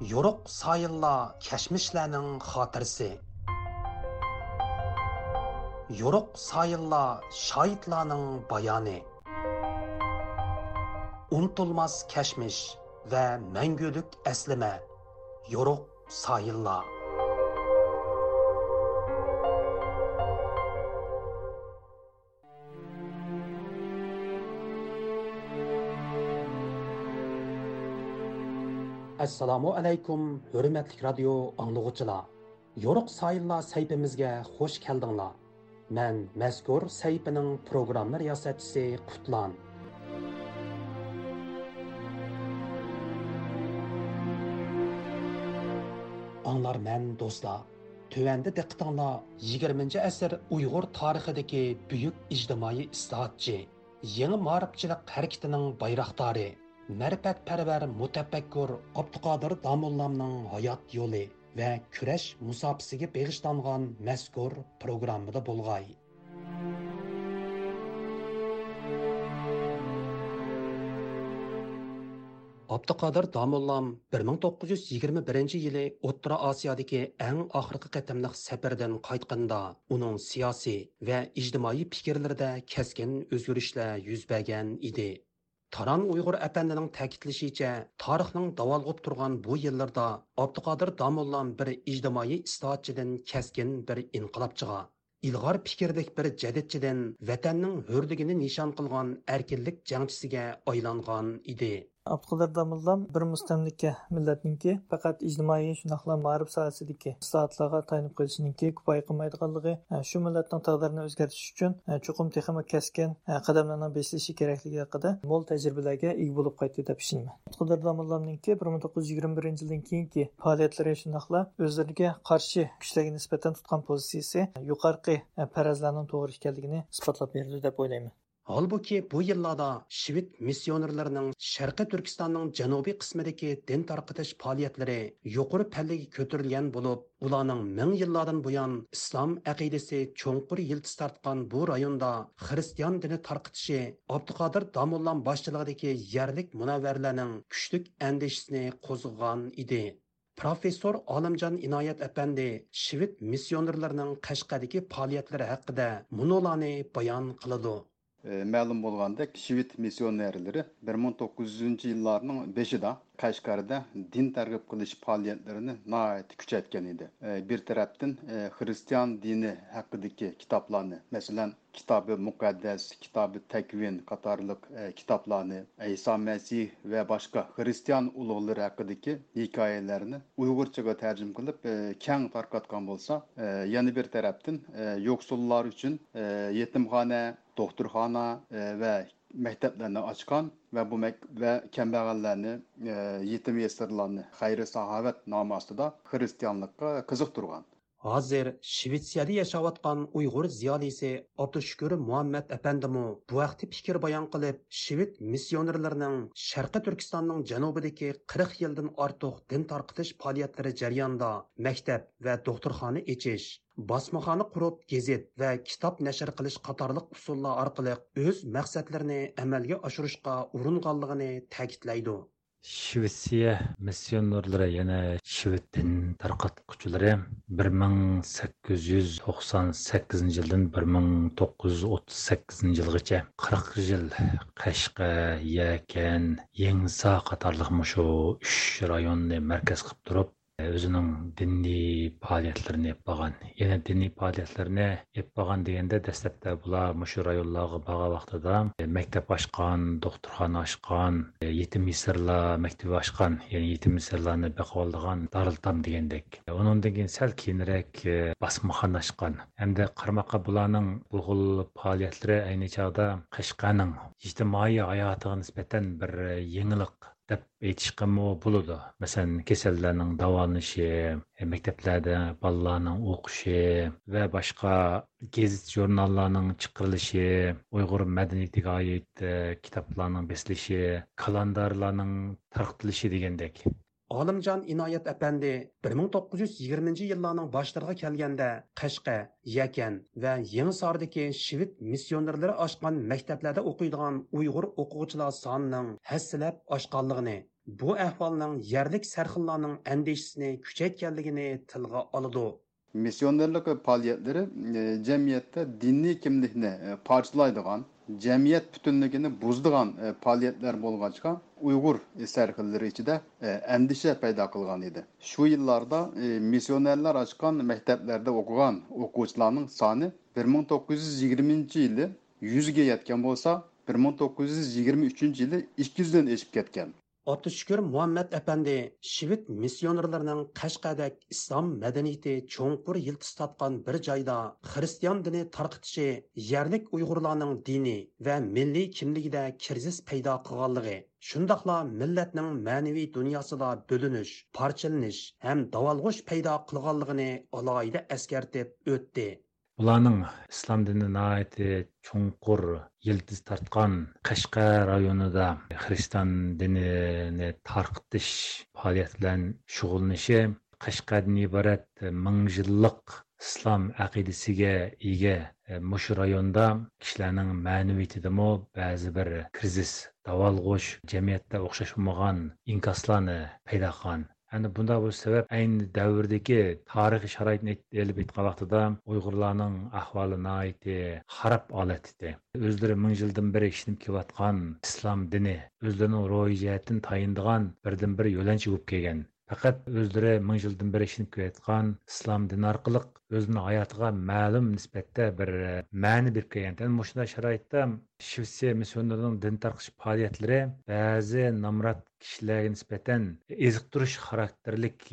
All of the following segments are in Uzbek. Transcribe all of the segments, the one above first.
yoruq sayilla kashmishlarning xotirasi yoruq sayilla shoidlarning bayoni unutilmas kashmish va mangulik aslima yoruq sayillar assalomu alaykum hurmatli radio anglag'uchilar yo'riq sayillar saytimizga xush keldinglar. Man mazkur saytining programma riyosatchisi qutlan. Anglar man do'stlar Tövəndə diqqətinizlər 20-ci əsr Uyğur tarixidəki böyük ictimai islahatçı, yeni marifçilik hərəkətinin bayraqdarı, mərifətpərvər mutafakkur Abduqodir Damullamның hayot yo'li va kurash musofisiga bag'ishlangan mazkur programmada bo'lg'ay. Abduqodir Damullam 1921 yili O'rta Osiyodagi eng oxirgi qatamliq safardan qaytganda uning siyosiy va ijtimoiy fikrlarida keskin o'zgarishlar yuz bergan edi. Taran Uyg'ur apandining ta'kidlashicha, tarixning davolg'ib turgan bu yillarda Abduqodir Damullam bir ijtimoiy islohotchidan keskin bir inqilobchiga ilg'or fikrdek bir jadidchidan vatanning hurligini nishon qilgan erkinlik jangchisiga aylangan edi abduqodir domillam bir mustamlika millatniki faqat ijtimoiy shundoqla ma'rif sohasidagi islohotlarga tayanib qo'yishniki kifoya qilmaydiganligi e, shu millatning taqdirini o'zgartish uchun e, chuqur texmi kaskin e, qadamlarning besilishi kerakligi haqida mo'l tajribalarga ega bo'lib qaytdi deb ishonman abduqodir domillamniki bir ming to'qqiz yuz yigirma birinchi yildan keyingi faoliyatlari shundoqla o'zlariga qarshi kuchlarga nisbatan tutgan pozitsiyasi yuqorqi farazlarning to'g'ri ekanligini isbotlab berdi deb o'ylayman Halbuki bu yillarda Şivit missionerlarining Sharqi Turkistonning janubiy qismidagi din tarqatish faoliyatlari yuqori pallaga ko'tarilgan bo'lib, ularning ming yillardan buyon islom aqidasi cho'nqur yiltiz tortgan bu rayonda xristian dini tarqitishi Abduqodir Damullam boshchiligidagi yerlik munavvarlarning kuchlik andishisini qo'zg'agan edi. Professor Olimjon Inoyat apandi Shivit missionerlarining Qashqadagi faoliyatlari haqida munolarni bayon qiladi. Missionerlari bir ming to'qqiz yuzunchi yillarning beshida qashqarda din targ'ib qilish faoliyatlarini nihoyat kuchaytgan edi bir tarafdan xristian dini haqidagi kitoblarni masalan kitobi muqaddas kitobi takvin qatorliq kitoblarni iso masih va boshqa xristian ulug'lari haqidagi hikoyalarni uyg'urchaga tarjim qilib keng tarqatgan bo'lsa yana bir tarafdan yo'qsullar uchun yetimxona doktorxona e, va maktablarni ochgan va bu va kambag'allarni e, yetim yesirlarni xayri saxovat nomi ostida xristianlikqa qiziqtirgan Hozir Shvetsiyada yashayotgan Uyg'ur ziyolisi Abdushukur Muhammad apandimu bu vaqtda fikr bayon qilib, Shved missionerlarining Sharqi Turkistonning janubidagi 40 yildan ortiq din tarqitish faoliyatlari jarayonida maktab va doktorxona echish, bosmaxona qurib gazet va kitob nashr qilish qatorliq usullar orqali o'z maqsadlarini amalga oshirishga uringanligini ta'kidlaydi. Швеция миссионерлары yana Шведтин tarqatquchilari 1898 yildan 1938 yilgacha 40 yil Qashqa, Yakan, Yengsa qatorliq mushu 3 rayonni markaz qilib turib өзінің діни пағалиятларын еппаған. Яна діни еп баған дегенде дәстәпте бұла мұшы районларга баға вақтыда мектеп ашқан, докторхана ашқан етім-исырла мәктәбе ашқан етім-исырланы мисырларны бакалдыган дарылтам дегендек. оның деген сәл кейінірек басмахан ашқан әмде қармаққа бұланың булгул пағалиятлары айны чагда Кышканың иҗтимаи хаятыга нисбәтән бір еңілік deb aytishqami bo'ladi? Masalan kasallarning davolanishi e, maktablarda bolalarning o'qishi va boshqa gazet jurnallarning chiqarilishi uyg'ur madaniyatiga oid e, kitoblarning besilishi kalendarlarning tarqatilishi degandek. Olimjon Inoyat apandi 1920 yillarning boshlariga kelganda Qashqa, Yakan va Yenisordagi shved missionerlari ochgan maktablarda o'qiydigan Uyg'ur o'quvchilar sonining hassilab oshganligini bu ahvolning yerlik sarxillarning andishini kuchaytganligini tilga oladi. Missionerlik faoliyatlari e, jamiyatda diniy kimlikni e, parchalaydigan jamiyat butunligini buzdigan e, faoliyatlar bo'lg'achqa uyg'ur sarxillari ichida e, andisha paydo qilgan edi. Shu yillarda e, missionerlar ochgan maktablarda o'qigan o'quvchilarning soni bir ming to'qqiz yuz yigirmanchi yili yuzga yetgan bo'lsa bir ming to'qqiz yuz yigirma uchinchi yili ikki yuzdan eshib ketgan. Атышкүр Muhammad әпәнди Şivit миссионерларының Қашқадак İslam мәдәнияте чоңқур yıldız тапқан bir cayda xristian dini tarqitishi yerlik uyg'urlarning diniy va milliy kimligida kirsiz peyda qilganligi shundoqla millatning ma'naviy dunyosida bo'linish parchalanish ham davolg'ush paydo qilganligini alohida eskartib o'tdi. Bularning islom dinini nihoyatda chunqur yildiz tortgan Qashqa rayonida xristian dinini tarqitish faoliyati bilan shug'ullanishi Qashqadan iborat ming yillik islom aqidasiga ega e, mushu rayonda kishilarning ma'naviyatidami ba'zi bir krizis davolg'ush jamiyatda o'xshash bo'lmagan inkoslarni paydo qilgan Әні бұнда бұл себеп әйні дәуірдегі тарихи шарайтын еліп еткен вақтыда ұйғырларның ахвалы найты харап алатыды. Өздері мың жылдың бір екшініп кеватқан ислам діні, өздерінің рой жәтін тайындыған бірден бір өленші көп келген. Faqat o'zlari ming yildan beri ishinib kelayotgan islom dini orqali o'zini hayotiga ma'lum nisbatda bir ma'ni berib kelgan. Shunday sharoitda Shvetsiya missionerlarining din tarqish faoliyatlari ba'zi nomrod kishilarga nisbatan eziqtirish xarakterlik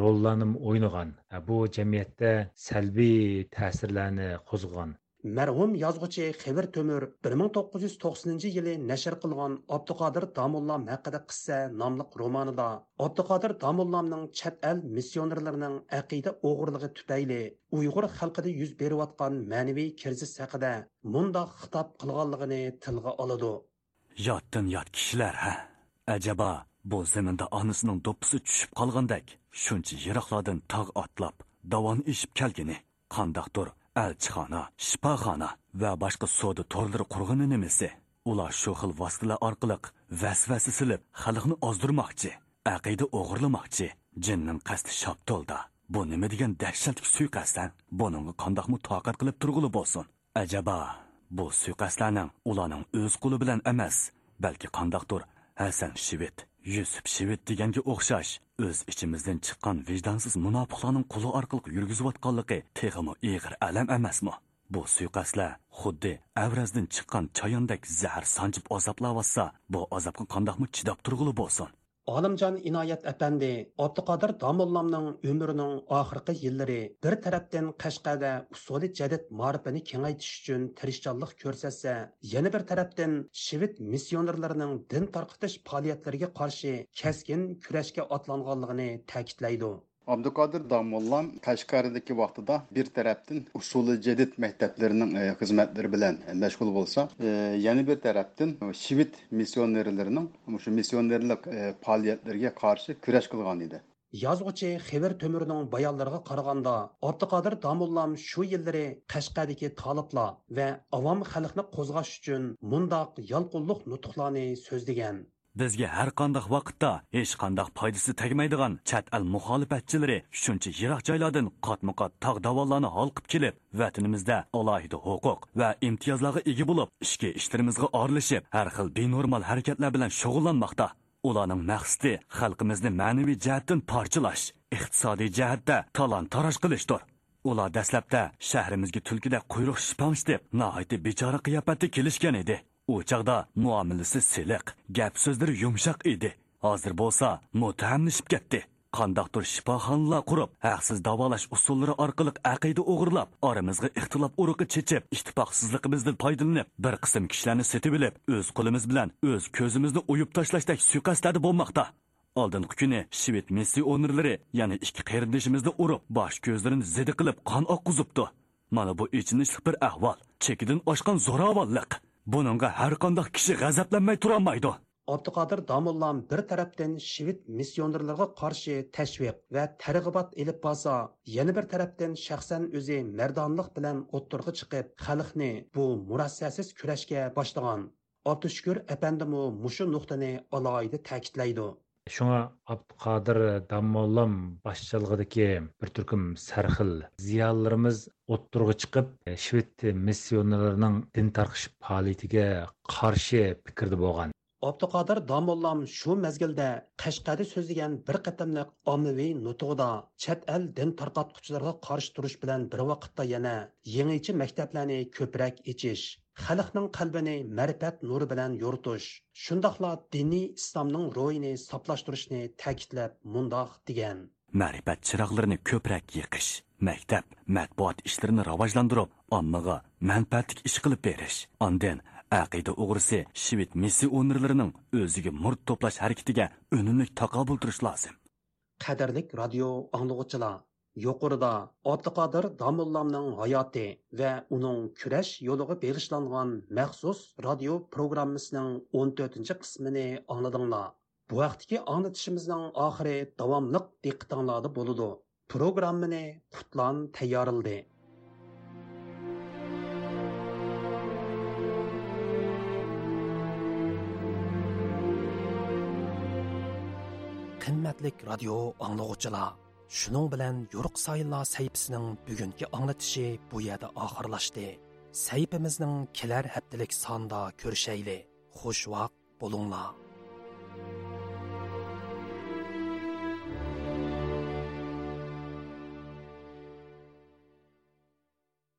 rollarni o'ynagan. Bu jamiyatda salbiy ta'sirlarni qo'zg'agan. Mərhum yazğıcı Xəvər Tömür 1990-cı yılı nəşr qılğan Abduqadir Damullam haqqında qissa namlıq romanında Abduqadir Damullamның çət əl missionerlərinin əqidə oğurluğu tüpəyli Uyğur xalqida yüz berib atqan mənəvi kirzis haqida mundaq xitab qılğanlığını tilgə aladı. Yatdan yat kişilər hə? Ajaba bu zəmində anısının doppusu tushib qolgandek şuncha yiroqlardan tog' otlab, davon eshib kelgini, qandaqdir elchixona shifoxona va boshqa savdo to'rlari qurg'ini nimasi ular shu xil vositalar orqali vasvasa silib xalqni ozdirmoqchi aqida o'g'irlamoqchi jinning qasdi shoptolda bu nima degan dahshatli suiqasddan? Buningga qandoqmi toqat qilib turg'uli bo'lsin? Ajaba bu suiqasdlarning ularning o'z qo'li bilan emas balki qandoqdir hasan shivit yusuf shivit deganga o'xshash. O'z ichimizdan chiqqan vijdonsiz munofiqlarning quli orqali yurgizayotganligi texmi ig'ir alam emasmi? Bu suiqasdlar xuddi avrazdan chiqqan chayondek zahar sanjib azoblayotsa bu azobga qandoqmi chidab turg'uli bo'lsin? Olimjon Inoyat apandi Abduqodir Domullamның umrining oxirgi yillari bir tarafdan Qashqada usuli jadid ma'rifini kengaytirish uchun tirishchanlik ko'rsatsa, yana bir tarafdan shivit missionerlarining din tarqitish faoliyatlariga qarshi keskin kurashga otlanganligini ta'kidlaydi. Abdülkadir Damollam Qashqardagi vaqtida bir tarafdan usuli jadid maktablarining e, xizmatlari bilan mashg'ul bo'lsa, e, yana bir tarafdan shvit missionerlarining shu missionerlik e, faoliyatlariga qarshi kurash qilgan edi. Yazgıcı Xever Tömürünün bayanlarına qaraganda, Abdülkadir Damullam şu yillari Qashqadagi taliblar va avam xalqni qo'zg'ash uchun mundaq yalqulluq nutuqlarni so'zlagan. Bizga har qanday vaqtda hech qanday foydasi tegmaydigan chat al muxolifatchilari shuncha yiroq joylardan qatma qat tog' davonlarni holqib kelib vatanimizda alohida huquq va imtiyozlarga ega bo'lib ishga ishlarimizga orlashib har xil benormal harakatlar bilan shug'ullanmoqda. Ularning maqsadi xalqimizni ma'naviy jihatdan parchalash iqtisodiy jihatda talon taroj qilishdir. Ular dastlabda shahrimizga tulkida quyruq shipamish deb nihoyatda bechora qiyofatda kelishgan edi. U chog'da muomalasi siliq gap so'zlari yumshoq edi. Hozir bo'lsa mutahamlashib ketdi. Qandoqdir shifoxonalar qurib haqsiz davolash usullari orqali aqida o'g'irlab oramizga ixtilof urug'i chechib ittifoqsizligimizdan foydalanib bir qism kishilarni setib ilib o'z qo'limiz bilan o'z ko'zimizni o'yib tashlashdak suiqasdlarda bo'lmoqda. Oldingi kuni shved missionerlari yana ikki qarindishimizni urib bosh ko'zlarini zidi qilib qon oqqizibdi mana bu ichinishli bir ahvol chekidan oshgan zo'ravonlik. Buningga har qanday kishi g'azablanmay turolmaydi Abduqodir Damullam bir tarafdan shivit missionerlarga qarshi tashviq va targ'ibot ilib borsa, yana bir tarafdan shaxsan o'zi mardonlik bilan o'ttirg'i chiqib, xalqni bu murassasiz kurashga boshlagan. Abdushukur apandimu mushu nuqtani alohida ta'kidlaydi. Shunga abduqodir dammollam boshchiligidagi bir turkum sarxil ziyolilarimiz o'ttirg'a chiqib shved missionerlarining din tarqish faoliyatiga qarshi fikrda bo'lgan Abduqodir Damollam shu mezgilda qashqadi so'zlagan bir qatamliq ommaviy nutug'ida chet el din tarqatquchilarga qarshi turish bilan bir vaqtda yana yangicha maktablarni ko'proq ichish xalqning qalbini ma'rifat nuri bilan yoritish shundoqla diniy islomning ro'yini soplashtirishni ta'kidlab mundoq degan. Ma'rifat chiroqlarini ko'proq yiqish maktab matbuot ishlarini rivojlantirib ommaga manfaatli ish qilib berish. Ondan aqida o'g'risi shved missionerlarining o'ziga murd to'plash harakatiga unumli taqobil turish lozim. Qadrlik radio anglag'uchilar yuqorida abduqodir domullamning hayoti va uning kurash yo'liga berishlangan maxsus radio programmasining 14 qismini angladinglar bu vaqtdagi anglatishimizning oxiri davomliq diqqatinglarda bo'ludi. Programmani qutlan tayyorildi qimmatlik radio anglag'uchilar shuning bilan yo'riq sayillar sayfisining bugungi anglatishi bu yerda oxirlashdi sayfimizning kelar haftalik sonda ko'rishayli xush vaqt bo'linglar.